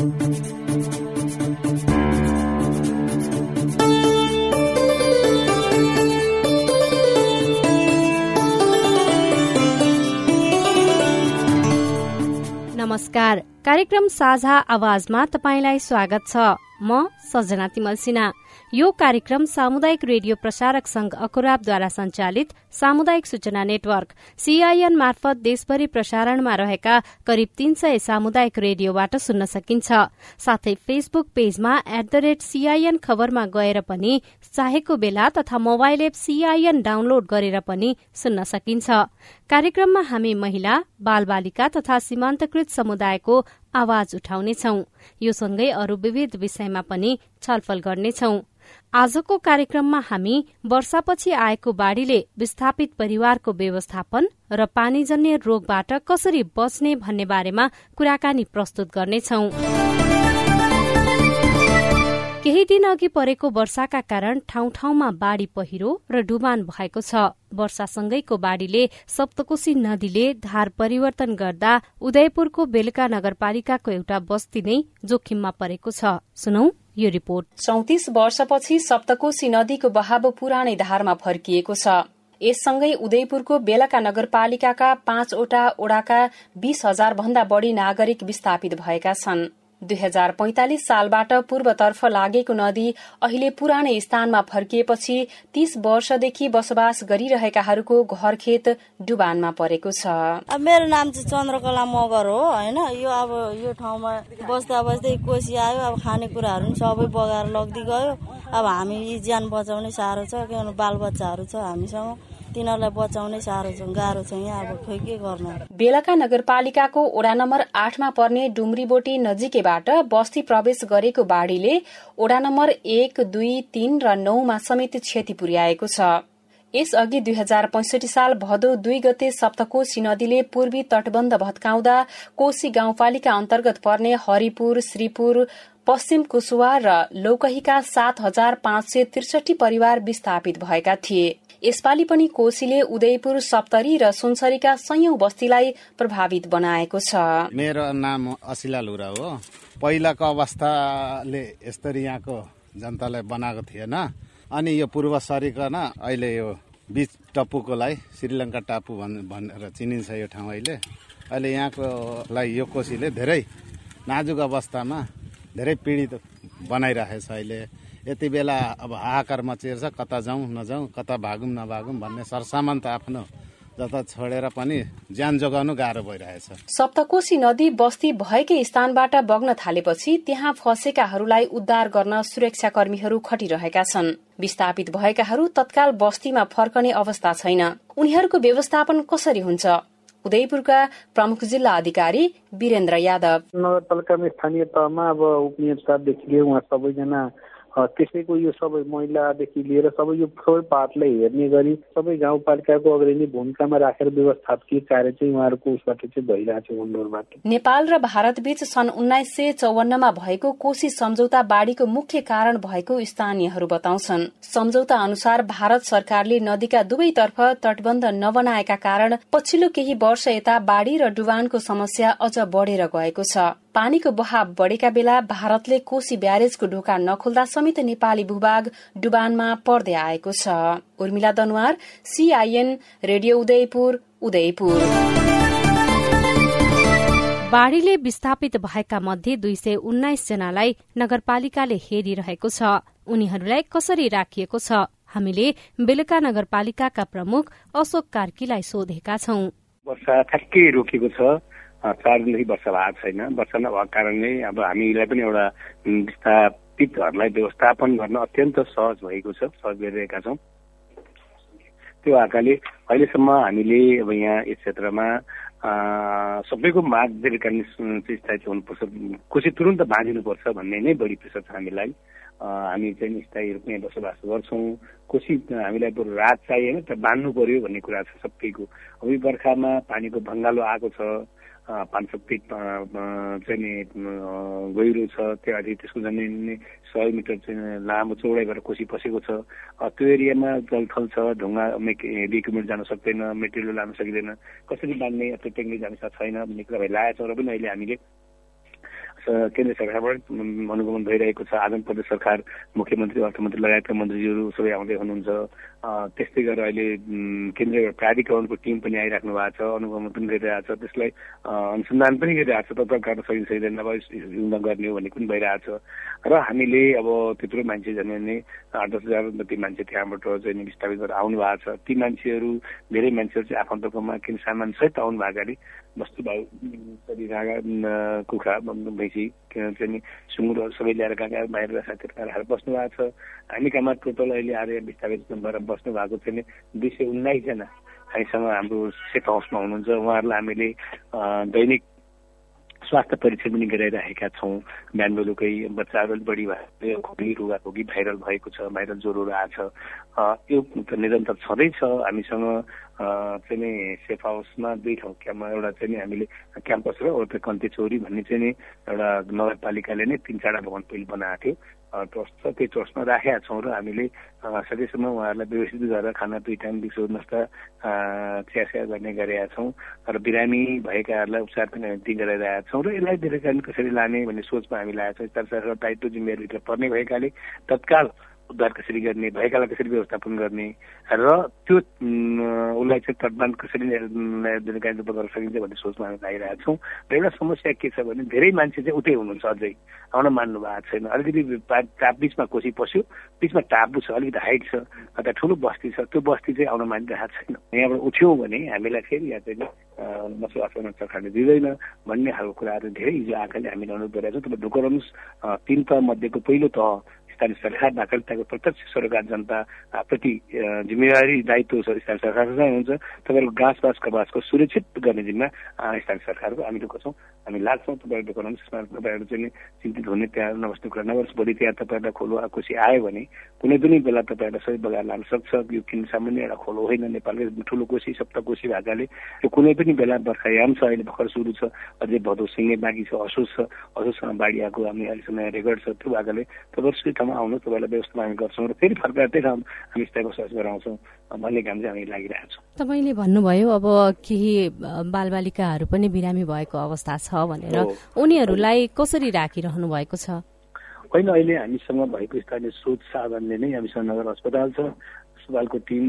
नमस्कार। कार्यक्रम साझा आवाजमा तपाईँलाई स्वागत छ। म सजना तिमल सिन्हा यो कार्यक्रम सामुदायिक रेडियो प्रसारक संघ अकुराबद्वारा संचालित सामुदायिक सूचना नेटवर्क सीआईएन मार्फत देशभरि प्रसारणमा रहेका करिब तीन सय सामुदायिक रेडियोबाट सुन्न सकिन्छ। साथै फेसबुक पेजमा एट द रेट सीआईएन खबरमा गएर पनि चाहेको बेला तथा मोबाइल एप सीआईएन डाउनलोड गरेर पनि सुन्न सकिन्छ। कार्यक्रममा हामी महिला बालबालिका तथा सीमान्तकृत समुदायको आवाज उठाउनेछौ। यो सँगै अरू विविध विषयमा पनि छलफल गर्नेछौ। आजको कार्यक्रममा हामी वर्षापछि आएको बाढ़ीले विस्थापित परिवारको व्यवस्थापन र पानीजन्य रोगबाट कसरी बच्ने भन्ने बारेमा कुराकानी प्रस्तुत गर्नेछौं। केही दिन अघि परेको वर्षाका कारण ठाउँ ठाउँमा बाढ़ी पहिरो र डुबान भएको छ। वर्षासँगैको बाढ़ीले सप्तकोशी नदीले धार परिवर्तन गर्दा उदयपुरको बेलका नगरपालिकाको एउटा बस्ती नै जोखिममा परेको छ। सुनौ। यो रिपोर्ट। चौतिस वर्षपछि सप्तकोशी नदीको बहाव पुरानै धारमा फर्किएको छ। यससँगै उदयपुरको बेलका नगरपालिकाका पाँचवटा ओडाका बीस हजार भन्दा बढ़ी नागरिक विस्थापित भएका छन्। दुई हजार पैंतालिस सालबाट पूर्वतर्फ लागेको नदी अहिले पुरानै स्थानमा फर्किएपछि तीस वर्षदेखि बसोबास गरिरहेकाहरूको घर खेत डुबानमा परेको छ। मेरो नाम चाहिँ चन्द्रकला मगर हो होइन? यो अब यो ठाउँमा बस्दा बस्दै कोसी आयो अब खानेकुराहरू सबै बगाएर लग्दै गयो। अब हामी ज्यान बचाउने साह्रो छ किनभने बालबच्चाहरू छ हामीसँग। तिनीहरूलाई बचाउनै साह्रो छ गाह्रो छ यहाँ अब खोइ के गर्नु? बेलका नगरपालिकाको ओडा नम्बर आठमा पर्ने डुम्रीबोटी नजिकैबाट बस्ती प्रवेश गरेको बाढ़ीले ओडा नम्बर एक दुई तीन र नौमा समेत क्षति पुर्याएको छ। यसअघि दुई हजार पैंसठी साल भदौ दुई गते सप्तकोशी नदीले पूर्वी तटबन्ध भत्काउँदा कोशी गाउँपालिका अन्तर्गत पर्ने हरिपुर श्रीपुर पश्चिम कुसुवा र लौकहीका सात हजार पाँच सय त्रिसठी परिवार विस्थापित भएका थिए। यसपालि पनि कोशीले उदयपुर सप्तरी र सुनसरीका संयौं बस्तीलाई प्रभावित बनाएको छ। मेरो नाम असिला लुरा हो। पहिलाको अवस्थाले यस्तरी यहाँको जनतालाई बनाएको थिएन। अनि यो पूर्व सरिकन अहिले यो बिच टप्पुकोलाई श्रीलङ्का टापु भनेर चिनिन्छ यो ठाउँ अहिले। अहिले यहाँकोलाई यो कोशीले धेरै नाजुक अवस्थामा धेरै पीडित बनाइरहेछ अहिले। यति बेला अब हाहाकार मचिएर कता जाउँ नजाउँ कता भागौँ नभागौँ भन्ने सरसामान त आफ्नो जता छोडेर पनि ज्यान जोगाउनु गाह्रो भइरहेछ। सप्तकोशी नदी बस्ती भएकै स्थानबाट बग्न थालेपछि त्यहाँ फँसेकाहरूलाई उद्धार गर्न सुरक्षा कर्मीहरू खटिरहेका छन्। विस्थापित भएकाहरू तत्काल बस्तीमा फर्कने अवस्था छैन। उनीहरूको व्यवस्थापन कसरी हुन्छ? उदयपुरका प्रमुख जिल्ला अधिकारी वीरेन्द्र यादव। नगरपालिकामा स्थानीय तहमा अब उहाँ सबैजना त्यसैको यो सबै महिलादेखि लिएर सबै यो सबै पातलाई हेर्ने गरी सबै गाउँपालिकाको अग्रणी भूमिकामा राखेर व्यवस्थापकीय कार्य चाहिँ उहाँहरूको उसबाट चाहिँ भइरहेको छ उनीहरूबाट नेपाल र भारत बीच सन् उन्नाइस सय चौवन्नमा भएको कोशी सम्झौता बाढ़ीको मुख्य कारण भएको स्थानीयहरू बताउँछन्। सम्झौता अनुसार भारत सरकारले नदीका दुवैतर्फ तटबन्ध नबनाएका कारण पछिल्लो केही वर्ष यता बाढ़ी र डुबानको समस्या अझ बढ़ेर गएको छ। पानीको बहाव बढ़ेका बेला भारतले कोशी ब्यारेजको ढोका नखोल्दा समेत नेपाली भूभाग डुबानमा पर्दै आएको छ। Urmila Danuwar CIN radio Udayapur Udayapur. बाढ़ीले विस्थापित भएका मध्ये दुई सय उन्नाइस जनालाई नगरपालिकाले हेरिरहेको छ। उनीहरूलाई कसरी राखिएको छ? हामीले बेलुका नगरपालिकाका प्रमुख अशोक कार्कीलाई सोधेका छौं। वर्षा ठ्याक्कै रोकेको छ। चार दिनदेखि वर्षा भएको छैन। वर्षा नभएको कारणले अब हामीलाई पनि एउटा विस्थापितहरूलाई व्यवस्थापन गर्न अत्यन्त सहज भएको छ सहज गरिरहेका छौँ। त्यो आकाले अहिलेसम्म हामीले अब यहाँ यस क्षेत्रमा सबैको माग दीर्घकालीन स्थायी हुनुपर्छ। खुसी तुरन्त बाँधिनुपर्छ भन्ने नै बढी प्रेसर छ हामीलाई। हामी चाहिँ स्थायी रूपमा बसोबास गर्छौँ। कोसी हामीलाई बरु रात चाहिएन त बाँध्नु पर्यो भन्ने कुरा छ सबैको। अब बर्खामा पानीको भङ्गालो आएको छ। पाँच सौ फिट चाहिँ नि गहिरो छ त्यहाँदेखि त्यसको जमिन सय मिटर चाहिँ लामो चौडाइ भएर कोसी पसेको छ। त्यो एरियामा जलथल छ ढुङ्गा इक्विपमेन्ट जान सक्दैन मेटेरियल लान सकिँदैन। कसरी बाँध्ने अथवा टेक्निक जाने छैन भन्ने कुरा भइरहेको छ र पनि अहिले हामीले केन्द्र सरकारबाट अनुगमन भइरहेको छ। आजम प्रदेश सरकार मुख्यमन्त्री अर्थमन्त्री लगायतका मन्त्रीज्यूहरू सबै आउँदै हुनुहुन्छ। त्यस्तै गरेर अहिले केन्द्रीय प्राधिकरणको टिम पनि आइराख्नु भएको छ अनुगमन पनि गरिरहेको छ त्यसलाई अनुसन्धान पनि गरिरहेको छ तत्काल गर्न सकिन्छ सकिँदैन नभए गर्ने हो भन्ने पनि भइरहेको छ। र हामीले अब त्यत्रो मान्छे झन् भने आठ दस हजार जति मान्छे त्यहाँबाट चाहिँ विस्थापित गरेर आउनु भएको छ। ती मान्छेहरू धेरै मान्छेहरू चाहिँ आफन्तकोमा किन सामान सहित आउनु भएको वस्तु भाउ कुखुरा भैँसी चाहिँ सुँगुरहरू सबै ल्याएर कहाँ कहाँ बाहिर साथीहरू राखेर बस्नु भएको छ। हामी कहाँमा टोटल अहिले आएर विस्थापित भएर बस्नु भएको चाहिँ दुई सय उन्नाइसजना हामीसँग हाम्रो सेट हाउसमा हुनुहुन्छ। उहाँहरूलाई हामीले दैनिक स्वास्थ्य परीक्षण पनि गराइरहेका छौँ। बिहान बेलुकै बच्चाहरू बढी भयो खोकी रुगा खोकी भाइरल भएको छ भाइरल ज्वरोहरू आएको छ। यो निरन्तर छँदैछ हामीसँग चाहिँ नि सेफ हाउसमा दुई ठाउँ क्याम्पमा एउटा चाहिँ नि हामीले क्याम्पस र एउटा कन्ते चौरी भन्ने चाहिँ नि एउटा नगरपालिकाले नै तिन चारवटा भवन पहिले बनाएको थियो। ट्रस्ट छ त्यही ट्रस्टमा राखेका छौँ र हामीले सकेसम्म उहाँहरूलाई व्यवस्थित गरेर खाना दुई टाइम दिउँसो नास्ता चिया गर्ने गरेका छौँ र बिरामी भएकाहरूलाई उपचार पनि हामी ती गराइरहेका छौँ र यसलाई दीर्घकालीन कसरी लाने भन्ने सोचमा हामी लागेको छौँ। दायित्व जिम्मेवारीभित्र पर्ने भएकाले तत्काल उद्धार कसरी गर्ने भएकालाई कसरी व्यवस्थापन गर्ने र त्यो उसलाई चाहिँ तटबान कसरी रूपमा गर्न सकिन्छ भन्ने सोचमा हामी लागिरहेका छौँ र एउटा समस्या के छ भने धेरै मान्छे चाहिँ उतै हुनुहुन्छ अझै। आउन मान्नु भएको छैन। अलिकति टाप बिचमा कोसी पस्यो। बिचमा टापु छ अलिकति हाइट छ अन्त ठुलो बस्ती छ त्यो बस्ती चाहिँ आउन मानिरहेको छैन। यहाँबाट उठ्यौँ भने हामीलाई फेरि यहाँ चाहिँ बसोबास गर्न सरकारले दिँदैन भन्ने खालको कुराहरू धेरै हिजो आएकाले हामीले अनुरोध गरेका छौँ। तपाईँ ढुक्क रहनुहोस् तिन तह मध्येको पहिलो तह स्थानीय सरकार नागरिकताको प्रत्यक्ष सरकार जनता प्रति जिम्मेवारी दायित्व स्थानीय सरकारको चाहिँ हुन्छ तपाईँहरूको घाँस बाँस कबासको सुरक्षित गर्ने जिम्मा स्थानीय सरकारको हामी ढुक्क छौँ हामी लाग्छौँ तपाईँहरू ढुकाउनु त्यसमा तपाईँहरू चाहिँ चिन्तित हुने त्यहाँ नबस्ने कुरा नगर्नुहोस् भोलि त्यहाँ तपाईँहरूलाई खोलो खुसी आयो भने कुनै पनि बेला तपाईँहरूलाई सबै बगाएर लान सक्छ यो किन सामान्य एउटा खोलो होइन नेपालकै ठुलो कोसी सप्त कोसी भएकाले यो कुनै पनि बेला बर्खायाम छ अहिले भर्खर सुरु छ अझै भदौ सिँगे बाँकी छ असोज छ असोजसँग बाढी आएको हामी अहिलेसम्म रेकर्ड छ त्यो भएकाले तपाईँहरू ठाउँमा आउनु तपाईँलाई व्यवस्था हामी गर्छौँ र फेरि फर्केर त्यही ठाउँ हामी स्थायी बसोबास गराउँछौँ। भन्ने काम चाहिँ हामी लागिरहेको छौँ। तपाईँले भन्नुभयो अब केही बालबालिकाहरू पनि बिरामी भएको अवस्था छ भनेर। उनीहरूलाई कसरी राखिरहनु भएको छ? होइन अहिले हामीसँग भएको स्थानीय स्रोत साधनले नै हामीसँग नगर अस्पताल छ। अस्पतालको टिम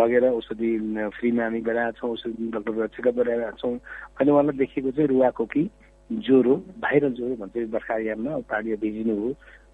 लगेर औषधि फ्रीमा हामी गराएका छौँ औषधि डक्टर चेकअप गराइरहेका छौँ। अहिले उहाँलाई देखेको चाहिँ रुवाको कि ज्वरो भाइरल ज्वरो भन्छ बर्खायाममा पानी भिजिनु हो।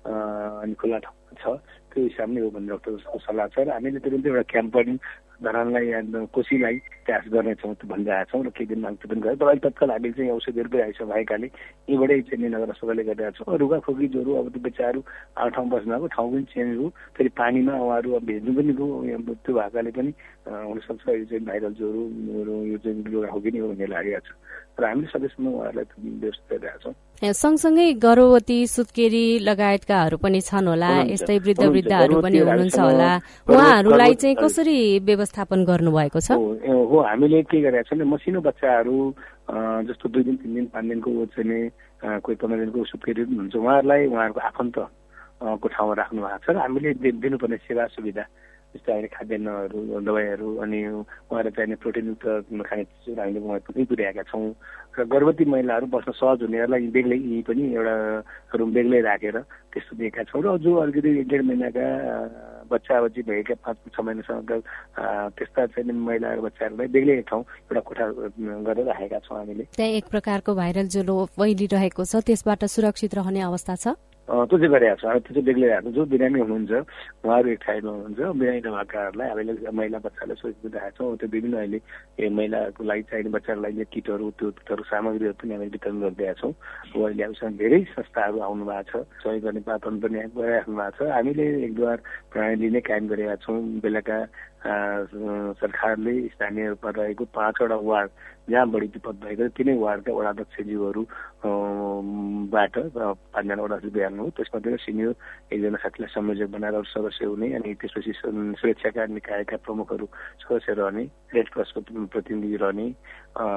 अनि खुल्ला ठाउँमा छ। त्यो हिसाबले हो भने डक्टरको सल्लाह छ र हामीले तुरन्तै एउटा क्याम्प पनि। धरानलाई कोसीलाई त्यास गर्नेछौँ भनिरहेका छौँ र केही दिन माग पनि गऱ्यो तर अहिले तत्काल हामीले चाहिँ औषधिहरू पनि छ भएकाले। यहीँबाटै चाहिँ नगर अस्पतालले गरिरहेको छौँ। रुगा खोकी ज्वरो अब त्यो बच्चाहरू आठ ठाउँ बस्नु ठाउँ पनि चेन्ज हो फेरि पानीमा उहाँहरू अब भेट्नु पनि भयो। त्यो भएकाले पनि हुनसक्छ। यो चाहिँ भाइरल ज्वरो यो चाहिँ रुगा खोकी नै हो भन्ने लागेको छ। र हामीले सकेसम्म उहाँहरूलाई व्यवस्था गरिरहेका छौँ। सँगसँगै गर्भवती सुत्केरी लगायतकाहरू पनि छन् होला यस्तै वृद्ध वृद्धहरू पनि हुनुहुन्छ होला। उहाँहरूलाई चाहिँ कसरी व्यवस्थापन गर्नुभएको छ? हो हामीले के गरेका छौँ मसिनो बच्चाहरू जस्तो दुई दिन तिन दिन पाँच दिनको चाहिँ कोही पन्ध्र दिनको सुत्केरी हुन्छ उहाँहरूलाई उहाँहरूको आफन्त को ठाउँमा राख्नु भएको छ र हामीले दिनुपर्ने सेवा सुविधा। जस्तै अहिले खाद्यान्नहरू दबाईहरू अनि उहाँलाई चाहिने प्रोटिनयुक्त खाने चिजहरू हामीले उहाँहरू पुर्याएका छौँ। र गर्भवती महिलाहरू बस्न सहज हुनेहरूलाई बेग्लै यी पनि एउटा रुम बेग्लै राखेर त्यस्तो दिएका छौँ। र जो अलिकति एक डेढ महिनाका बच्चा बच्ची भएका पाँच छ महिनासम्मका त्यस्ता चाहिँ महिला बच्चाहरूलाई बेग्लै ठाउँ एउटा कोठा गरेर राखेका छौँ हामीले। त्यहाँ एक प्रकारको भाइरल ज्वरो फैलिरहेको छ त्यसबाट सुरक्षित रहने अवस्था छ? त्यो चाहिँ गरिरहेको छ। त्यो चाहिँ बेग्लै राख्नु जो बिरामी हुनुहुन्छ उहाँहरू एक ठाउँमा हुनुहुन्छ बिरामी नभएकाहरूलाई हामीले महिला बच्चालाई सुरक्षित राखेका छौँ। त्यो विभिन्न अहिले महिलाको लागि चाहिने बच्चाहरूलाई लागि किटहरू त्यो किटहरू सामग्रीहरू पनि हामीले वितरण गरिदिएका छौँ। अहिले हामीसँग धेरै संस्थाहरू आउनु भएको छ सहयोग गर्ने वातावरण पनि गइराख्नु भएको छ। हामीले एक दुवार प्रणाली नै कायम गरेका छौँ। बेलाका सरकारले स्थानीय रूपमा रहेको पाँचवटा वार्ड जहाँ बढी विपद भएको तिनै वार्डका वडाध्यक्षज्यूहरू बाट पाँचजना वडाध्यक्ष बिहान हो त्यसमध्ये सिनियर एकजना साथीलाई संयोजक बनाएर अरू सदस्य हुने अनि त्यसपछि सुरक्षाका निकायका प्रमुखहरू सदस्य रहने रेड क्रसको प्रतिनिधि रहने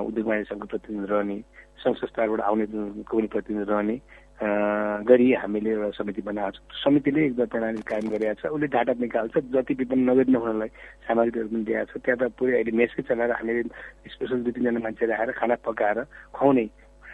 उद्योग वाणिज्य सङ्घको प्रतिनिधि रहने सङ्घ संस्थाहरूबाट आउने पनि प्रतिनिधि रहने गरी हामीले एउटा समिति बनाएको छ। समितिले एकदम प्रणाली कायम गरेका छ उसले डाटा निकाल्छ जति विपन्न नगरी नहुनलाई सामग्रीहरू पनि दिएको छ। त्यहाँ त पुरै अहिले मेसकै चलाएर हामीले स्पेसल दुई तिनजना मान्छे राखेर खाना पकाएर खुवाउने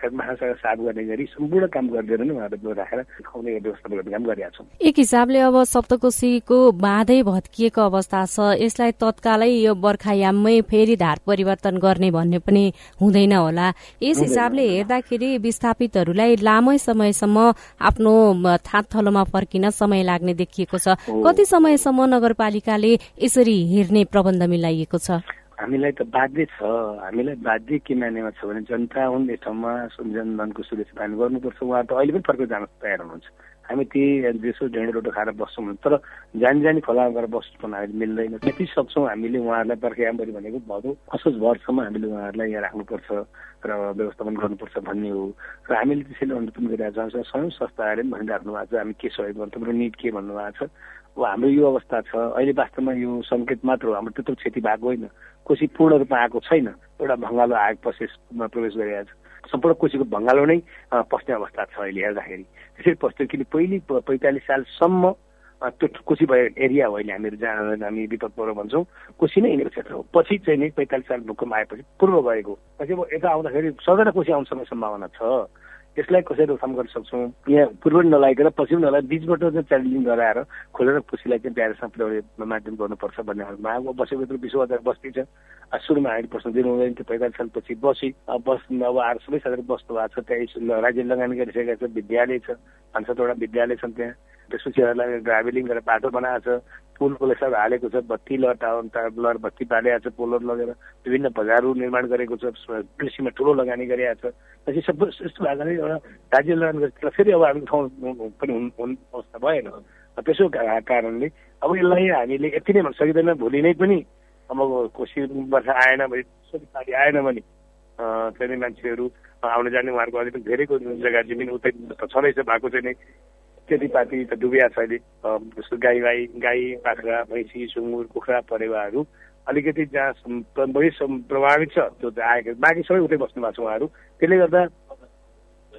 राखेर माछा साफ गर्ने गरी सम्पूर्ण काम गरिदिएर नै उहाँहरूले राखेर खुवाउने व्यवस्था गर्ने काम गरिरहेका छौँ। एक हिसाबले अब सप्तकोशीको बाँधै भत्किएको अवस्था छ। यसलाई तत्कालै यो बर्खायाममै फेरि धार परिवर्तन गर्ने भन्ने पनि हुँदैन होला। यस हिसाबले हेर्दाखेरि विस्थापितहरूलाई लामै समयसम्म आफ्नो थात थलोमा फर्किन समय लाग्ने देखिएको छ। कति समयसम्म नगरपालिकाले यसरी हेर्ने प्रबन्ध मिलाइएको छ? हामीलाई त बाध्य छ। हामीलाई बाध्य के मानेमा छ भने जनता हुन् यस ठाउँमा जनधनको सुरक्षा पालन गर्नुपर्छ। उहाँ त अहिले पनि फर्केर जान तयार हुनुहुन्छ। हामी त्यही देशो ढेँडो रोटो खाएर बस्छौँ तर जानी जानी खोला गरेर बस्नु पनि हामीले मिल्दैन। त्यति सक्छौँ हामीले उहाँहरूलाई पर्खायामरी भनेको भदौ असोज भरसम्म हामीले उहाँहरूलाई यहाँ राख्नुपर्छ र व्यवस्थापन गर्नुपर्छ भन्ने हो। र हामीले त्यसैले अनुरोध गरिरहेको छौँ। स्वयं संस्थाहरूले पनि भनिराख्नु भएको छ। हामी के सहयोग गर्नु तपाईँको निट के भन्नुभएको छ। अब हाम्रो यो अवस्था छ अहिले वास्तवमा यो सङ्केत मात्र हो हाम्रो त्यत्रो क्षति भएको होइन। कोसी पूर्ण रूपमा आएको छैन एउटा भङ्गालो आग प्रोसेसमा प्रवेश गरिरहेको छ सम्पूर्ण कोसीको भङ्गालो नै पस्ने अवस्था छ अहिले हेर्दाखेरि। त्यसरी पस्थ्यो किन पहिली पैँतालिस सालसम्म त्यो कोसी भयो एरिया हो अहिले हामीहरू जहाँ हामी विपद पौर भन्छौँ। कोसी नै हिँडेको क्षेत्र हो। पछि चाहिँ नि पैँतालिस साल भूकम्प आएपछि पूर्व गएको पछि अब यता आउँदाखेरि सधैँ कोसी आउन सक्ने सम्भावना छ। यसलाई कसरी रोकथाम गर्न सक्छौँ? यहाँ पूर्व नलागिकन पश्चिम नलाइ बिचबाट चाहिँ च्यालेन्जिङ गराएर खोलेर खुसीलाई चाहिँ प्यारेसमा पुर्याउने माध्यम गर्नुपर्छ भन्ने माग बसेको बिस हजार बस्ती छ सुरुमा हामी प्रश्न दिनु हुँदैन थियो पैँतालिस सालपछि बसी बस अब आएर सबै साथीहरू बस्नु भएको छ। त्यहाँ राज्य लगानी गरिसकेको छ विद्यालय छ। पाँच सातवटा विद्यालय छन् त्यहाँ। त्यसपछि ट्राभलिङ गरेर बाटो बनाएको छ। पुलको सब हालेको छ। बत्ती लटाउन बत्ती बालेको छ पोलहरू लगेर। विभिन्न बजारहरू निर्माण गरेको छ। कृषिमा ठुलो लगानी गरिरहेको छ। सबै यस्तो भएको एउटा राज्य लगानी गरेर फेरि अब हामी ठाउँ पनि हुने अवस्था भएन। त्यसो कारणले अब यसलाई हामीले यति नै भन्न सकिँदैन। भोलि नै पनि अब कोसी वर्ष आएन भने पानी आएन भने चाहिँ मान्छेहरू आउने जाने उहाँहरूको अलिक धेरैको जग्गा जमिन उतै छँदैछ भएको चाहिँ खेतीपाती त डुबिया छ अहिले। जस्तो गाई गाई गाई बाख्रा भैँसी सुँगुर कुखुरा परेवाहरू अलिकति जहाँ बढी प्रभावित छ त्यो आएको बाँकी सबै उतै बस्नु भएको छ उहाँहरू। त्यसले गर्दा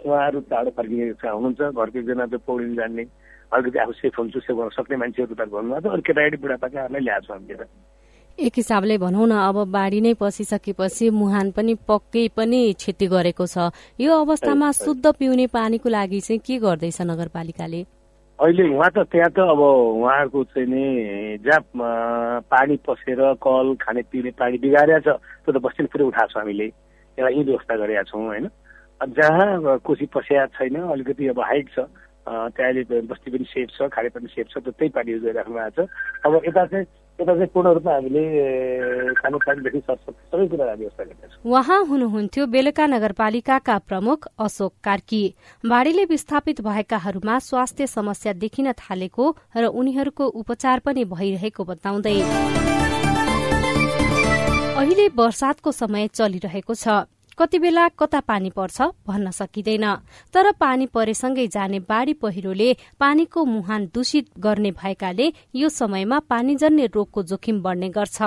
उहाँहरू टाढो फर्किने हुनुहुन्छ घरको एकजना त्यो पौडिन जान्ने अलिकति आफू सेफ हुन्छु सेफ गर्न सक्ने मान्छेहरू त भन्नुभएको छ अरू केटाकेटी बुढापाकाहरूलाई ल्याएको छ हामीले त। एक हिसाबले भनौँ न अब बाढी नै पसिसकेपछि मुहान पनि पक्कै पनि क्षति गरेको छ। यो अवस्थामा शुद्ध पिउने पानीको लागि चाहिँ के गर्दैछ नगरपालिकाले? अहिले उहाँ त त्यहाँ त अब उहाँहरूको चाहिँ नि जहाँ पानी पसेर कल खाने पिउने पानी बिगारेको छ त्यो त बस्ती फेरि उठाएको छौँ हामीले। एउटा यी व्यवस्था गरेका छौँ होइन? जहाँ कोसी पसिया छैन अलिकति अब हाइट छ त्यहाँ अहिले बस्ती पनि सेफ छ खाने पनि सेफ छ त्यही पानी युज गरिराख्नु भएको छ। अब यता चाहिँ यता चाहिँ पूर्ण रूपमा हामीले खानेपानीदेखि सबै कुरा व्यवस्था गरेका छौँ। उहाँ हुनुहुन्थ्यो बेलुका नगरपालिकाका प्रमुख अशोक कार्की। बाढ़ीले विस्थापित भएकाहरूमा स्वास्थ्य समस्या देखिन थालेको र उनीहरूको उपचार पनि भइरहेको बताउँदै। अहिले वर्षातको समय चलिरहेको छ। कति बेला कता पानी पर्छ भन्न सकिँदैन। तर पानी परेसँगै जाने बाढ़ी पहिरोले पानीको मुहान दूषित गर्ने भएकाले यो समयमा पानीजन्य रोगको जोखिम बढ़ने गर्छ।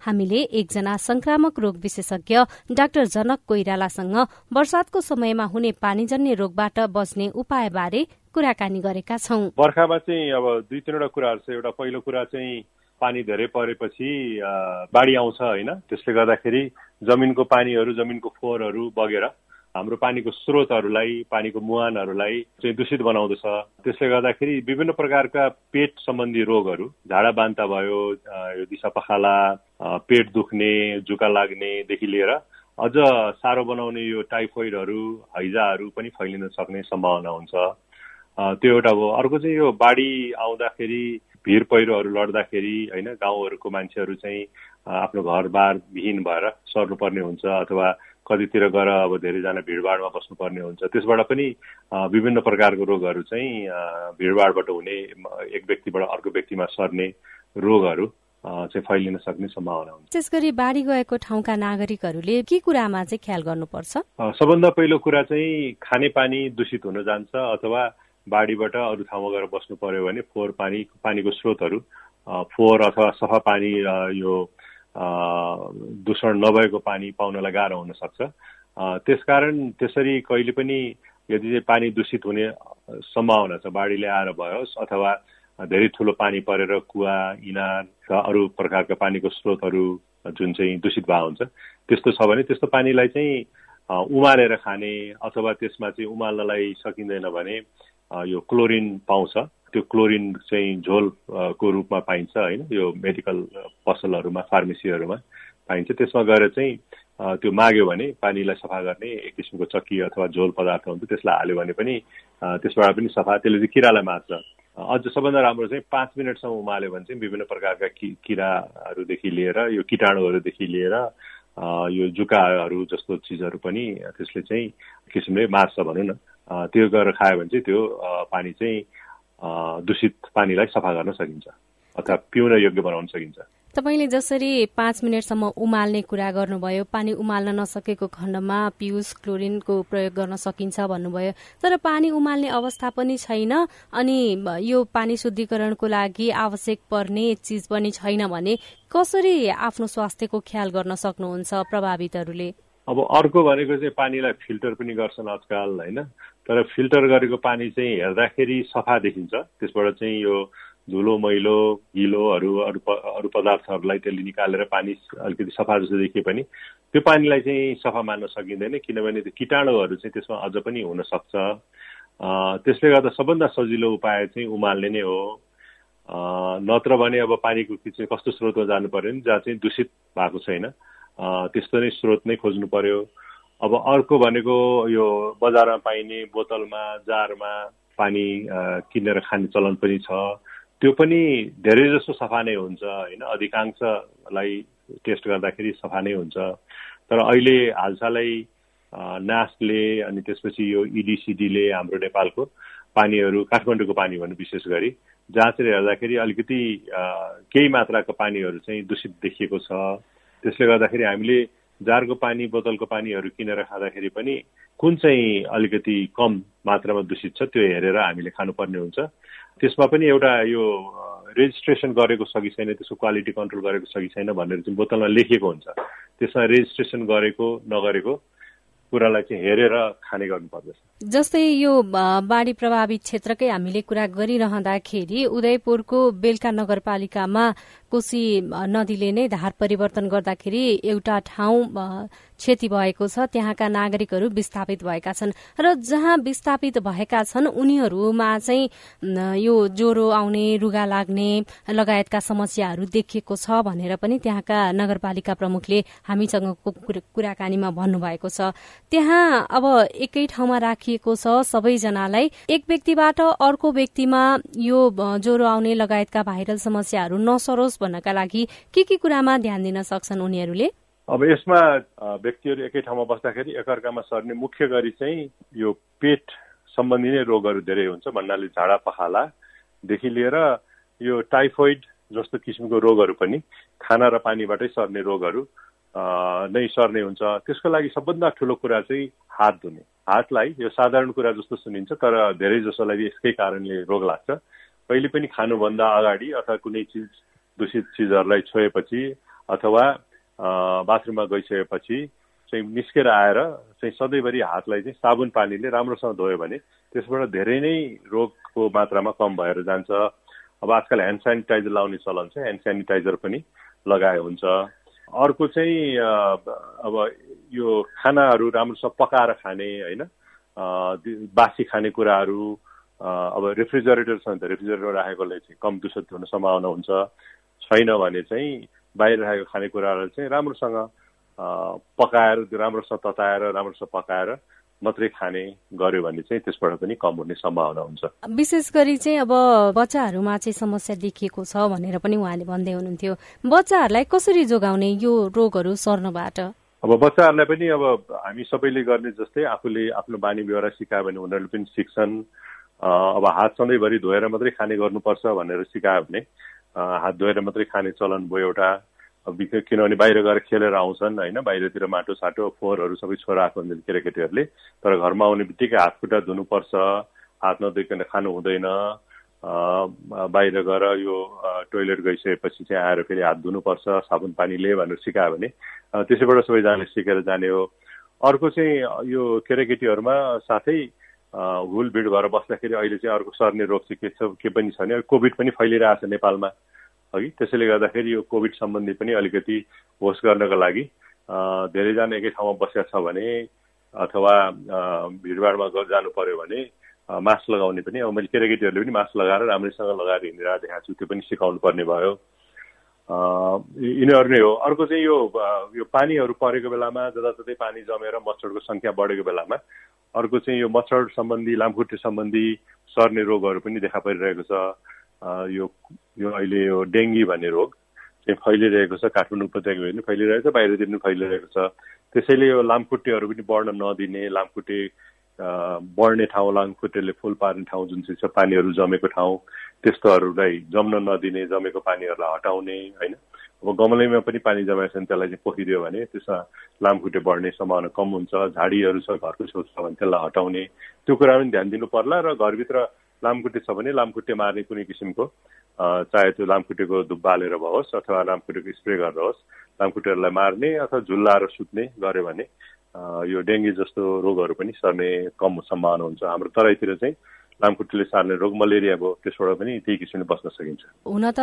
हामीले एकजना संक्रामक रोग विशेषज्ञ डाक्टर जनक कोइरालासँग वर्षातको समयमा हुने पानीजन्य रोगबाट बच्ने उपायबारे कुराकानी गरेका छौं। बर्खामा चाहिँ अब दुई तिनवटा कुराहरू छ एउटा पहिलो कुरा चाहिँ पानी धेरै परेपछि बाढी आउँछ होइन? त्यसले गर्दाखेरि जमिनको पानीहरू जमिनको फोहोरहरू बगेर हाम्रो पानीको स्रोतहरूलाई पानीको मुहानहरूलाई चाहिँ दूषित बनाउँदछ। त्यसले गर्दाखेरि विभिन्न प्रकारका पेट सम्बन्धी रोगहरू झाडा बान्ता भयो यो दिसा पखाला पेट दुख्ने जुका लाग्नेदेखि लिएर अझ साह्रो बनाउने यो टाइफोइडहरू हैजाहरू पनि फैलिन सक्ने सम्भावना हुन्छ। त्यो एउटा हो अर्को चाहिँ यो बाढी आउँदाखेरि भिर पहिरोहरू लड्दाखेरि होइन गाउँहरूको मान्छेहरू चाहिँ आफ्नो घरबार विहीन भएर सर्नुपर्ने हुन्छ अथवा कतितिर गएर अब धेरैजना भिडभाडमा बस्नुपर्ने हुन्छ। त्यसबाट पनि विभिन्न प्रकारको रोगहरू चाहिँ भिडभाडबाट हुने एक व्यक्तिबाट अर्को व्यक्तिमा सर्ने रोगहरू चाहिँ फैलिन सक्ने सम्भावना हुन्छ। विशेष गरी बाढी गएको ठाउँका नागरिकहरूले के कुरामा चाहिँ ख्याल गर्नुपर्छ? सबभन्दा पहिलो कुरा चाहिँ खाने पानी दूषित हुन जान्छ अथवा बाढीबाट अरू ठाउँमा गएर बस्नु पर्यो भने फोहोर पानी पानीको स्रोतहरू फोहोर अथवा सफा पानी यो दूषण नभएको पानी पाउनलाई गाह्रो हुन सक्छ त्यसकारण त्यसरी कहिले पनि यदि चाहिँ पानी दूषित हुने सम्भावना छ बाढीले आएर भयो अथवा धेरै ठुलो पानी परेर कुवा इनार र अरू प्रकारका पानीको स्रोतहरू जुन चाहिँ दूषित भएको हुन्छ त्यस्तो छ भने त्यस्तो पानीलाई चाहिँ उमालेर खाने अथवा त्यसमा चाहिँ उमाल्नलाई सकिँदैन भने यो क्लोरिन पाउँछ। त्यो क्लोरिन चाहिँ झोलको रूपमा पाइन्छ होइन यो मेडिकल पसलहरूमा फार्मेसीहरूमा पाइन्छ। त्यसमा गएर चाहिँ त्यो माग्यो भने पानीलाई सफा गर्ने एक किसिमको चक्की अथवा झोल पदार्थ हुन्छ त्यसलाई हाल्यो भने पनि त्यसबाट पनि सफा त्यसले चाहिँ किरालाई मार्छ। अझ सबभन्दा राम्रो चाहिँ पाँच मिनटसम्म उमाल्यो भने चाहिँ विभिन्न प्रकारका कि किराहरूदेखि लिएर यो किटाणुहरूदेखि लिएर यो जुकाहरू जस्तो चिजहरू पनि त्यसले चाहिँ किसिमले मार्छ भनौँ न। त्यो गरेर खायो भने चाहिँ त्यो पानी चाहिँ दूषित पानीलाई सफा गर्न सकिन्छ। अथवा पिउन योग्य बनाउन सकिन्छ। तपाईँले जसरी पाँच मिनटसम्म उमाल्ने कुरा गर्नुभयो पानी उमाल्न नसकेको खण्डमा पियुस क्लोरिनको प्रयोग गर्न सकिन्छ भन्नुभयो तर पानी उमाल्ने अवस्था पनि छैन अनि यो पानी शुद्धिकरणको लागि आवश्यक पर्ने चिज पनि छैन भने कसरी आफ्नो स्वास्थ्यको ख्याल गर्न सक्नुहुन्छ प्रभावितहरूले? अब अर्को भनेको चाहिँ पानीलाई फिल्टर पनि गर्छन् आजकल होइन? तर फिल्टर गरेको पानी चाहिँ हेर्दाखेरि सफा देखिन्छ। त्यसबाट चाहिँ यो धुलो मैलो गिलोहरू अरू अरू पदार्थहरूलाई त्यसले निकालेर पानी अलिकति सफा जस्तो देखिए पनि त्यो पानीलाई चाहिँ सफा मान्न सकिँदैन किनभने त्यो किटाणुहरू चाहिँ त्यसमा अझ पनि हुनसक्छ त्यसले गर्दा सबभन्दा सजिलो उपाय चाहिँ उमाल्ने नै हो। नत्र भने अब पानीको चाहिँ कस्तो स्रोतमा जानु पर्यो नि जहाँ चाहिँ दूषित भएको छैन। त्यस्तो नै स्रोत नै खोज्नु पर्यो। अब अर्को भनेको यो बजारमा पाइने बोतलमा जारमा पानी किनेर खाने चलन पनि छ। त्यो पनि धेरै जसो सफा नै हुन्छ होइन? अधिकांशलाई टेस्ट गर्दाखेरि सफा नै हुन्छ। तर अहिले हालसालै नासले अनि त्यसपछि यो इडिसिडीले हाम्रो नेपालको पानीहरू काठमाडौँको पानी भन्नु विशेष गरी जाँचेर हेर्दाखेरि अलिकति केही मात्राको पानीहरू चाहिँ दूषित देखिएको छ। त्यसले गर्दाखेरि हामीले जारको पानी बोतलको पानीहरू किनेर खाँदाखेरि पनि कुन चाहिँ अलिकति कम मात्रामा दूषित छ त्यो हेरेर हामीले खानुपर्ने हुन्छ। त्यसमा पनि एउटा यो रेजिस्ट्रेसन गरेको छ कि छैन त्यसको क्वालिटी कन्ट्रोल गरेको छ कि छैन भनेर चाहिँ बोतलमा लेखिएको हुन्छ। त्यसमा रेजिस्ट्रेसन गरेको नगरेको कुरालाई चाहिँ हेरेर खाने गर्नुपर्दछ। जस्तै यो बाढी प्रभावित क्षेत्रकै हामीले कुरा गरिरहँदाखेरि उदयपुरको बेलका नगरपालिकामा कोशी नदीले नै धार परिवर्तन गर्दाखेरि एउटा ठाउँ क्षति भएको छ। त्यहाँका नागरिकहरू विस्थापित भएका छन् र जहाँ विस्थापित भएका छन् उनीहरूमा चाहिँ यो ज्वरो आउने रुगा लाग्ने लगायतका समस्याहरू देखिएको छ भनेर पनि त्यहाँका नगरपालिका प्रमुखले हामीसँगको कुराकानीमा भन्नुभएको छ। त्यहाँ अब एकै ठाउँमा राखिएको छ सबैजनालाई। एक व्यक्तिबाट अर्को व्यक्तिमा यो ज्वरो आउने लगायतका भाइरल समस्याहरू नसरोस् भन्नका लागि के के कुरामा ध्यान दिन सक्छन् उनीहरूले? अब यसमा व्यक्तिहरू एकै ठाउँमा बस्दाखेरि एकअर्कामा सर्ने मुख्य गरी चाहिँ यो पेट सम्बन्धी नै रोगहरू धेरै हुन्छ भन्नाले झाडा पखालादेखि लिएर यो टाइफोइड जस्तो किसिमको रोगहरू पनि खाना र पानीबाटै सर्ने रोगहरू नै सर्ने हुन्छ। त्यसको लागि सबभन्दा ठुलो कुरा चाहिँ हात धुने। हातलाई यो साधारण कुरा जस्तो सुनिन्छ तर धेरै जसोलाई यसकै कारणले रोग लाग्छ। कहिले पनि खानुभन्दा अगाडि अथवा कुनै चिज दूषित चिजहरूलाई छोएपछि अथवा बाथरुममा गइसकेपछि चाहिँ निस्केर आएर चाहिँ सधैँभरि हातलाई चाहिँ साबुन पानीले राम्रोसँग धोयो भने त्यसबाट धेरै नै रोगको मात्रामा कम भएर जान्छ। अब आजकल ह्यान्ड सेनिटाइजर लाउने चलन छ ह्यान्ड सेनिटाइजर पनि लगाए हुन्छ। अर्को चाहिँ अब यो खानाहरू राम्रोसँग पकाएर खाने होइन? बासी खाने कुराहरू अब रेफ्रिजरेटर छ भने त रेफ्रिजरेटर राखेकोले चाहिँ कम दूषित हुने सम्भावना हुन्छ। छैन भने चाहिँ बाहिर राखेको खानेकुराहरू चाहिँ राम्रोसँग पकाएर राम्रोसँग तताएर राम्रोसँग पकाएर मात्रै खाने गर्यो भने चाहिँ त्यसबाट पनि कम हुने सम्भावना हुन्छ। विशेष गरी चाहिँ अब बच्चाहरूमा चाहिँ समस्या देखिएको छ भनेर पनि उहाँले भन्दै हुनुहुन्थ्यो। बच्चाहरूलाई कसरी जोगाउने यो रोगहरू सर्नबाट? अब बच्चाहरूलाई पनि अब हामी सबैले गर्ने जस्तै आफूले आफ्नो बानी व्यवहार सिकायो भने उनीहरूले पनि सिक्छन्। अब हात सधैँभरि धोएर मात्रै खाने गर्नुपर्छ भनेर सिकायो भने हात धोएर मात्रै खाने चलन भयो एउटा। किनभने बाहिर गएर खेलेर आउँछन् होइन? बाहिरतिर माटो साटो फोहोरहरू सबै छोरा आएको हुन्छन् केटाकेटीहरूले। तर घरमा आउने बित्तिकै हात खुट्टा धुनुपर्छ हात नधोइकन खानु हुँदैन। बाहिर गएर यो टोइलेट गइसकेपछि चाहिँ आएर फेरि हात धुनुपर्छ साबुन पानीले भनेर सिकायो भने। त्यसैबाट सबैजनाले सिकेर जाने हो। अर्को चाहिँ यो केटाकेटीहरूमा साथै हुलभिड भएर बस्दाखेरि अहिले चाहिँ अर्को सर्ने रोग चाहिँ के छ के पनि छ भने कोभिड पनि फैलिरहेको छ नेपालमा। अघि त्यसैले गर्दाखेरि यो कोभिड सम्बन्धी पनि अलिकति होस गर्नको लागि धेरैजना एकै ठाउँमा बसेका छ भने अथवा भिडभाडमा जानु पर्यो भने मास्क लगाउने पनि अब मैले केटाकेटीहरूले पनि मास्क लगाएर राम्रैसँग लगाएर हिँडेर देखाएको छु त्यो पनि सिकाउनु पर्ने भयो यिनीहरू नै हो। अर्को चाहिँ यो यो पानीहरू परेको बेलामा जताततै पानी जमेर मच्छरको सङ्ख्या बढेको बेलामा अर्को चाहिँ यो मच्छर सम्बन्धी लामखुट्टे सम्बन्धी सर्ने रोगहरू पनि देखा परिरहेको छ। यो यो अहिले यो डेङ्गी भन्ने रोग चाहिँ फैलिरहेको छ काठमाडौँ उपत्यका पनि फैलिरहेको छ बाहिरतिर पनि फैलिरहेको छ। त्यसैले यो लामखुट्टेहरू पनि बढ्न नदिने लामखुट्टे बढ्ने ठाउँ लामखुट्टेले फुल पार्ने ठाउँ जुन चाहिँ छ पानीहरू जमेको ठाउँ त्यस्तोहरूलाई जम्न नदिने जमेको पानीहरूलाई हटाउने होइन? अब गमलैमा पनि पानी जमाएछ भने त्यसलाई चाहिँ पोखिदियो भने त्यसमा लामखुट्टे बढ्ने सम्भावना कम हुन्छ झाडीहरू छ घरको छेउ छ भने त्यसलाई हटाउने। त्यो कुरा पनि ध्यान दिनु पर्ला र घरभित्र लामखुट्टे छ भने लामखुट्टे मार्ने कुनै किसिमको चाहे त्यो लामखुट्टेको धुप बालेर भओस् अथवा लामखुट्टेको स्प्रे गरेर होस् लामखुट्टेहरूलाई मार्ने अथवा झुल्लाएर सुत्ने गऱ्यो भने यो डेङ्गी जस्तो रोगहरू पनि सर्ने कम सम्भावना हुन्छ हाम्रो तराईतिर चाहिँ। लामखुट्टेले सार्ने रोग मलेरिया भयो त्यसबाट पनि त्यही किसिमले बस्न सकिन्छ। हुन त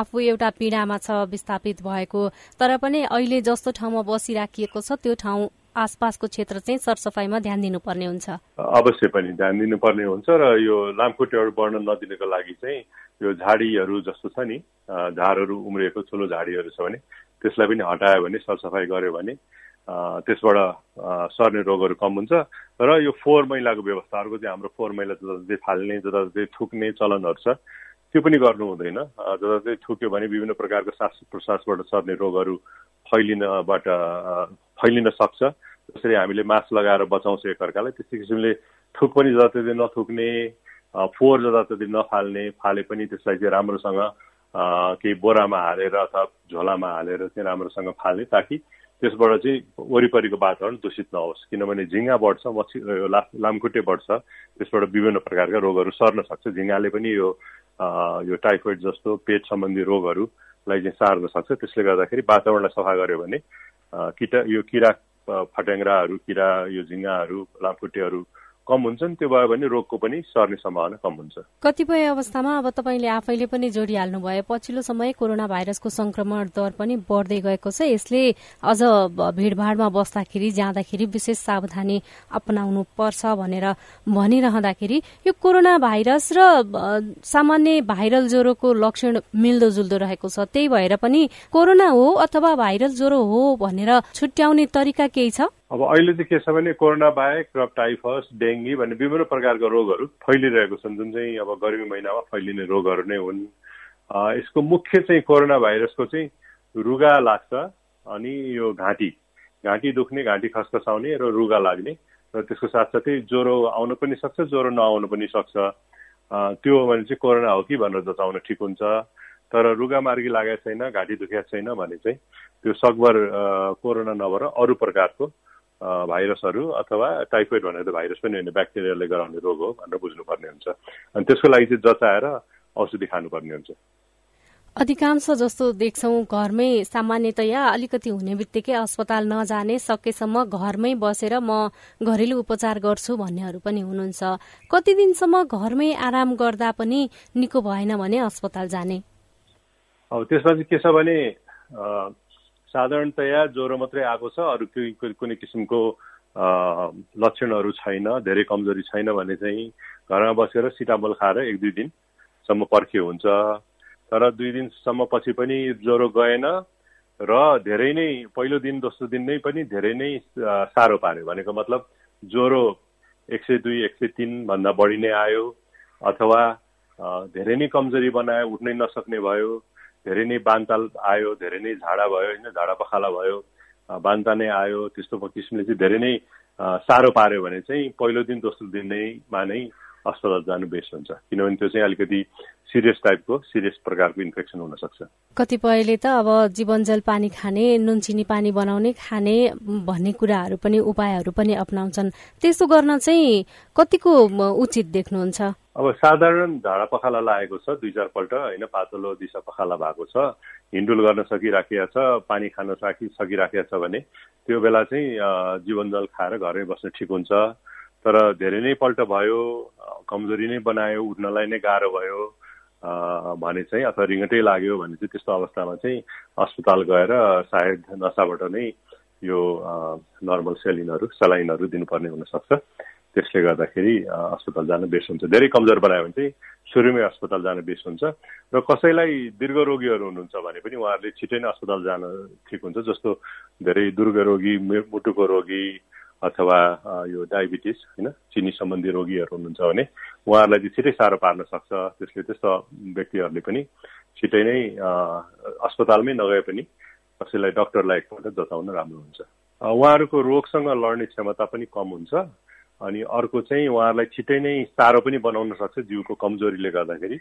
आफू एउटा पीडामा छ विस्थापित भएको। तर पनि अहिले जस्तो ठाउँमा बसिराखिएको छ त्यो ठाउँ आसपासको क्षेत्र चाहिँ सरसफाइमा ध्यान दिनुपर्ने हुन्छ। अवश्य पनि ध्यान दिनुपर्ने हुन्छ र यो लामखुट्टेहरू बढ्न नदिनको लागि चाहिँ यो झाडीहरू जस्तो छ नि झारहरू उम्रिएको ठुलो झाडीहरू छ भने त्यसलाई पनि हटायो भने सरसफाइ गर्यो भने त्यसबाट सर्ने रोगहरू कम हुन्छ। र यो फोहोर मैलाको व्यवस्था अर्को चाहिँ हाम्रो फोहोर मैला जताततै फाल्ने जताततै थुक्ने चलनहरू छ त्यो पनि गर्नु हुँदैन। जताततै थुक्यो भने विभिन्न प्रकारको श्वास प्रश्वासबाट सर्ने रोगहरू फैलिनबाट फैलिन सक्छ। जसरी हामीले मास्क लगाएर बचाउँछ एकअर्कालाई त्यस्तै किसिमले थुक पनि जताततै नथुक्ने फोहोर जताततै नफाल्ने फाले पनि त्यसलाई चाहिँ राम्रोसँग केही बोरामा हालेर अथवा झोलामा हालेर चाहिँ राम्रोसँग फाल्ने ताकि त्यसबाट चाहिँ वरिपरिको वातावरण दूषित नहोस्। किनभने झिङ्गा बढ्छ मच्छी लामखुट्टे बढ्छ। त्यसबाट विभिन्न प्रकारका रोगहरू सर्न सक्छ। झिङ्गाले पनि यो यो टाइफोइड जस्तो पेट सम्बन्धी रोगहरूलाई चाहिँ सार्न सक्छ। त्यसले गर्दाखेरि वातावरणलाई सफा गर्यो भने किटा यो किरा फट्याङ्ग्राहरू किरा यो झिङ्गाहरू लामखुट्टेहरू कम हुन्छन् त्यो भयो भने रोगको पनि सर्ने सम्भावना कम हुन्छ। कतिपय अवस्थामा अब तपाईँले आफैले पनि जोडिहाल्नु भयो पछिल्लो समय कोरोना भाइरसको संक्रमण दर पनि बढ्दै गएको छ। यसले अझ भीड़भाड़मा बस्दाखेरि जाँदाखेरि विशेष सावधानी अपनाउनु पर्छ भनेर भनिरहँदाखेरि यो कोरोना भाइरस र सामान्य भाइरल ज्वरोको लक्षण मिल्दो जुल्दो रहेको छ। त्यही भएर पनि कोरोना हो अथवा भाइरल ज्वरो हो भनेर छुट्याउने तरिका केही छ? अब अहिले चाहिँ के छ भने कोरोना बाहेक र टाइफस डेङ्गी भन्ने विभिन्न प्रकारका रोगहरू फैलिरहेको छन् जुन चाहिँ अब गर्मी महिनामा फैलिने रोगहरू नै हुन्। यसको मुख्य चाहिँ कोरोना भाइरसको चाहिँ रुगा लाग्छ अनि यो घाँटी। घाँटी दुख्ने घाँटी खसखसाउने र रुगा लाग्ने र त्यसको साथसाथै ज्वरो आउन पनि सक्छ ज्वरो नआउन पनि सक्छ। त्यो भने चाहिँ कोरोना हो कि भनेर जचाउन ठिक हुन्छ। तर रुगा मार्गी लागेको छैन घाँटी दुखेको छैन भने चाहिँ त्यो सकभर कोरोना नभएर अरू प्रकारको भाइरसहरू अथवा टाइफोइड भनेर भाइरस पनि होइन ब्याक्टेरियाले गराउने रोग हो भनेर बुझ्नुपर्ने हुन्छ अनि त्यसको लागि चाहिँ जचाएर औषधि खानुपर्ने हुन्छ अधिकांश जस्तो देख्छौ घरमै सामान्यतया अलिकति हुने बित्तिकै अस्पताल नजाने सकेसम्म घरमै बसेर म घरेलु उपचार गर्छु भन्नेहरू पनि हुनुहुन्छ कति दिनसम्म घरमै आराम गर्दा पनि निको भएन भने अस्पताल जाने अब त्यसमा चाहिँ के छ भने साधारणतया ज्वरो मात्रै आएको छ अरू कुनै किसिमको लक्षणहरू छैन धेरै कमजोरी छैन भने चाहिँ घरमा बसेर सिटामोल खाएर एक दुई दिनसम्म पर्खे हुन्छ। तर दुई दिनसम्म पछि पनि ज्वरो गएन र धेरै नै पहिलो दिन दोस्रो दिन नै पनि धेरै नै साह्रो पार्यो। भनेको मतलब ज्वरो एक सय दुई एक सय तिनभन्दा बढी नै आयो अथवा धेरै नै कमजोरी बनायो उठ्नै नसक्ने भयो। धेरै नै बान्ताल आयो धेरै नै झाडा भयो होइन झाडा पखाला भयो। बान्ता नै आयो त्यस्तो किसिमले चाहिँ धेरै नै साह्रो पार्यो भने चाहिँ पहिलो दिन दोस्रो दिन नैमा नै अस्पताल जानु बेस्ट हुन्छ। किनभने त्यो चाहिँ अलिकति सिरियस टाइपको सिरियस प्रकारको इन्फेक्सन हुन सक्छ कतिपयले त अब जीवनजल पानी खाने नुन चिनी पानी बनाउने खाने भन्ने कुराहरू पनि उपायहरू पनि अप्नाउँछन्। त्यसो गर्न चाहिँ कतिको उचित देख्नुहुन्छ? अब साधारण झाडा पखाला लागेको छ दुई चारपल्ट होइन पातलो दिशा पखाला भएको छ हिन्डुल गर्न सकिराखेको छ पानी खान सकि सकिराखेको छ भने त्यो बेला चाहिँ जीवनजल खाएर घरै बस्न ठिक हुन्छ। तर धेरै नै पल्ट भयो कमजोरी नै बनायो उठ्नलाई नै गाह्रो भयो भने चाहिँ अथवा रिङ्गटै लाग्यो भने चाहिँ त्यस्तो अवस्थामा चाहिँ अस्पताल गएर सायद नसाबाट नै यो नर्मल सेलिनहरू सलाइनहरू दिनुपर्ने हुनसक्छ। त्यसले गर्दाखेरि अस्पताल जान बेस हुन्छ। धेरै कमजोर बनायो भने चाहिँ सुरुमै अस्पताल जान बेस हुन्छ। र कसैलाई दीर्घ रोगीहरू हुनुहुन्छ भने पनि उहाँहरूले छिटै नै अस्पताल जान ठिक हुन्छ जस्तो धेरै दुर्ग रोगी मुटुको रोगी अथवा यो डायबिटिस होइन चिनी सम्बन्धी रोगीहरू हुनुहुन्छ भने उहाँहरूलाई चाहिँ छिटै साह्रो पार्न सक्छ। त्यसले त्यस्तो व्यक्तिहरूले पनि छिटै नै अस्पतालमै नगए पनि कसैलाई डक्टरलाई एकपल्ट जताउन राम्रो हुन्छ। उहाँहरूको रोगसँग लड्ने क्षमता पनि कम हुन्छ। अनि अर्को चाहिँ उहाँहरूलाई छिटै नै साह्रो पनि बनाउन सक्छ जिउको कमजोरीले गर्दाखेरि।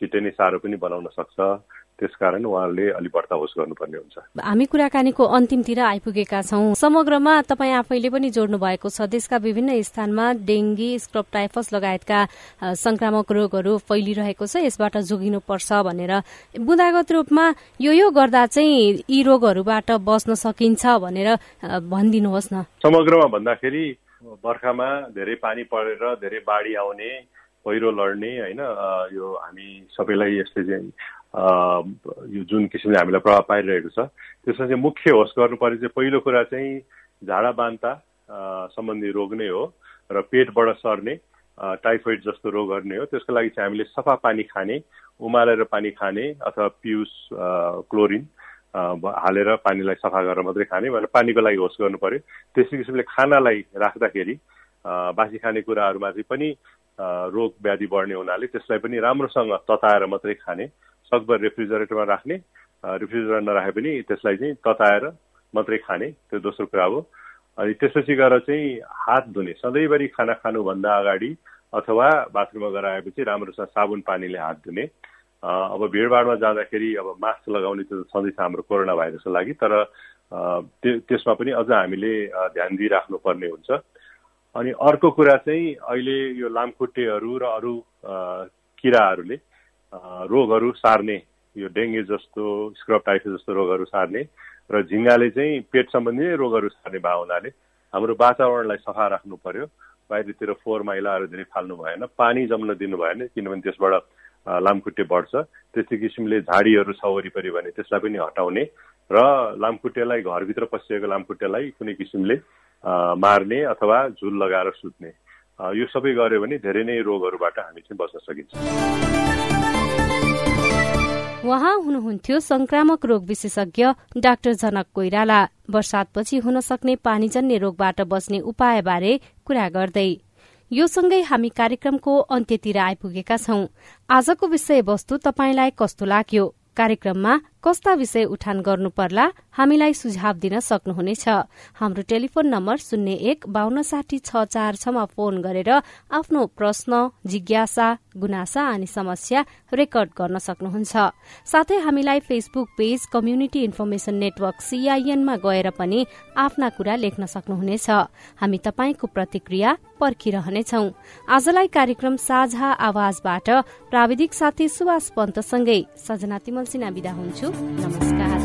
छिटै नै साह्रो पनि बनाउन सक्छ। त्यसकारण उहाँहरूले अलिक बढ्ता होस गर्नुपर्ने हुन्छ। हामी कुराकानीको अन्तिमतिर आइपुगेका छौँ। समग्रमा तपाईँ आफैले पनि जोड्नु भएको छ देशका विभिन्न स्थानमा डेङ्गी स्क्रब टाइफस लगायतका संक्रामक रोगहरू फैलिरहेको छ यसबाट जोगिनुपर्छ भनेर। बुँदागत रूपमा यो यो गर्दा चाहिँ यी रोगहरूबाट बस्न सकिन्छ भनेर भनिदिनुहोस् न। समग्रमा भन्दाखेरि बर्खामा धेरै पानी परेर धेरै बाढी आउने पहिरो लड्ने होइन यो हामी सबैलाई यसले चाहिँ यो जुन किसिमले हामीलाई प्रभाव पारिरहेको छ त्यसमा चाहिँ मुख्य होस् गर्नुपर्ने चाहिँ पहिलो कुरा चाहिँ झाडा बान्ता सम्बन्धी रोग नै हो र पेटबाट सर्ने टाइफोइड जस्तो रोगहरू नै हो त्यसको लागि चाहिँ हामीले सफा पानी खाने उमालेर पानी खाने अथवा पियुस क्लोरिन हालेर पानीलाई सफा गरेर मात्रै खाने भनेर पानीको लागि होस् गर्नु पर्यो। त्यस्तै किसिमले खानालाई राख्दाखेरि बासी खाने कुराहरूमा चाहिँ पनि रोग व्याधि बढ्ने हुनाले त्यसलाई पनि राम्रोसँग तताएर मात्रै खाने सकभर रेफ्रिजरेटरमा राख्ने रेफ्रिजरेटर नराखे पनि त्यसलाई चाहिँ तताएर मात्रै खाने त्यो दोस्रो कुरा हो। अनि त्यसपछि गएर चाहिँ हात धुने सधैँभरि खाना खानुभन्दा अगाडि अथवा बाथरुममा गएर आएपछि राम्रोसँग साबुन पानीले हात धुने अब भिडभाडमा जाँदाखेरि अब मास्क लगाउने त सधैँ हाम्रो कोरोना भाइरसको लागि तर त्यसमा पनि अझ हामीले ध्यान दिइराख्नु पर्ने हुन्छ। अनि अर्को कुरा चाहिँ अहिले यो लामखुट्टेहरू र अरू किराहरूले रोगहरू सार्ने यो डेङ्गे जस्तो स्क्रब टाइफस जस्तो रोगहरू सार्ने र झिङ्गाले चाहिँ पेट सम्बन्धी रोगहरू सार्ने भए हुनाले हाम्रो वातावरणलाई सफा राख्नु पर्यो। बाहिरतिर फोहोर मैलाहरू धेरै फाल्नु भएन पानी जम्न दिनु भएन किनभने त्यसबाट लामखुट्टे बढ्छ। त्यस्तै किसिमले झाडीहरू छ वरिपरि भने त्यसलाई पनि हटाउने र लामखुट्टेलाई घरभित्र पसिएको लामखुट्टेलाई कुनै किसिमले मार्ने अथवा झुल लगाएर सुत्ने। यो सबै गर्यो भने धेरै नै रोगहरूबाट हामी चाहिँ बच्न सकिन्छ। उहाँ हुनुहुन्थ्यो संक्रामक रोग विशेषज्ञ डाक्टर जनक कोइराला। वर्षातपछि हुन सक्ने पानीजन्य रोगबाट बस्ने उपायबारे कुरा गर्दै। यो सँगै हामी कार्यक्रमको अन्त्यतिर आइपुगेका छौं। आजको विषयवस्तु तपाईँलाई कस्तो लाग्यो? कार्यक्रममा कस्ता विषय उठान गर्नु पर्ला हामीलाई सुझाव दिन सक्नुहुनेछ। हाम्रो टेलिफोन नम्बर शून्य एक बान्न साठी छ चार छमा फोन गरेर आफ्नो प्रश्न जिज्ञासा गुनासा अनि समस्या रेकर्ड गर्न सक्नुहुन्छ। साथै हामीलाई Facebook page community information network सीआईएनमा गएर पनि आफ्ना कुरा लेख्न सक्नुहुनेछ। हामी तपाईँको प्रतिक्रिया पर्खिरहनेछौ। आजलाई कार्यक्रम साझा आवाजबाट प्राविधिक साथी सुभाष पन्तसँगै सजना तिमल सिना विदा हुन्छु। Namaskar.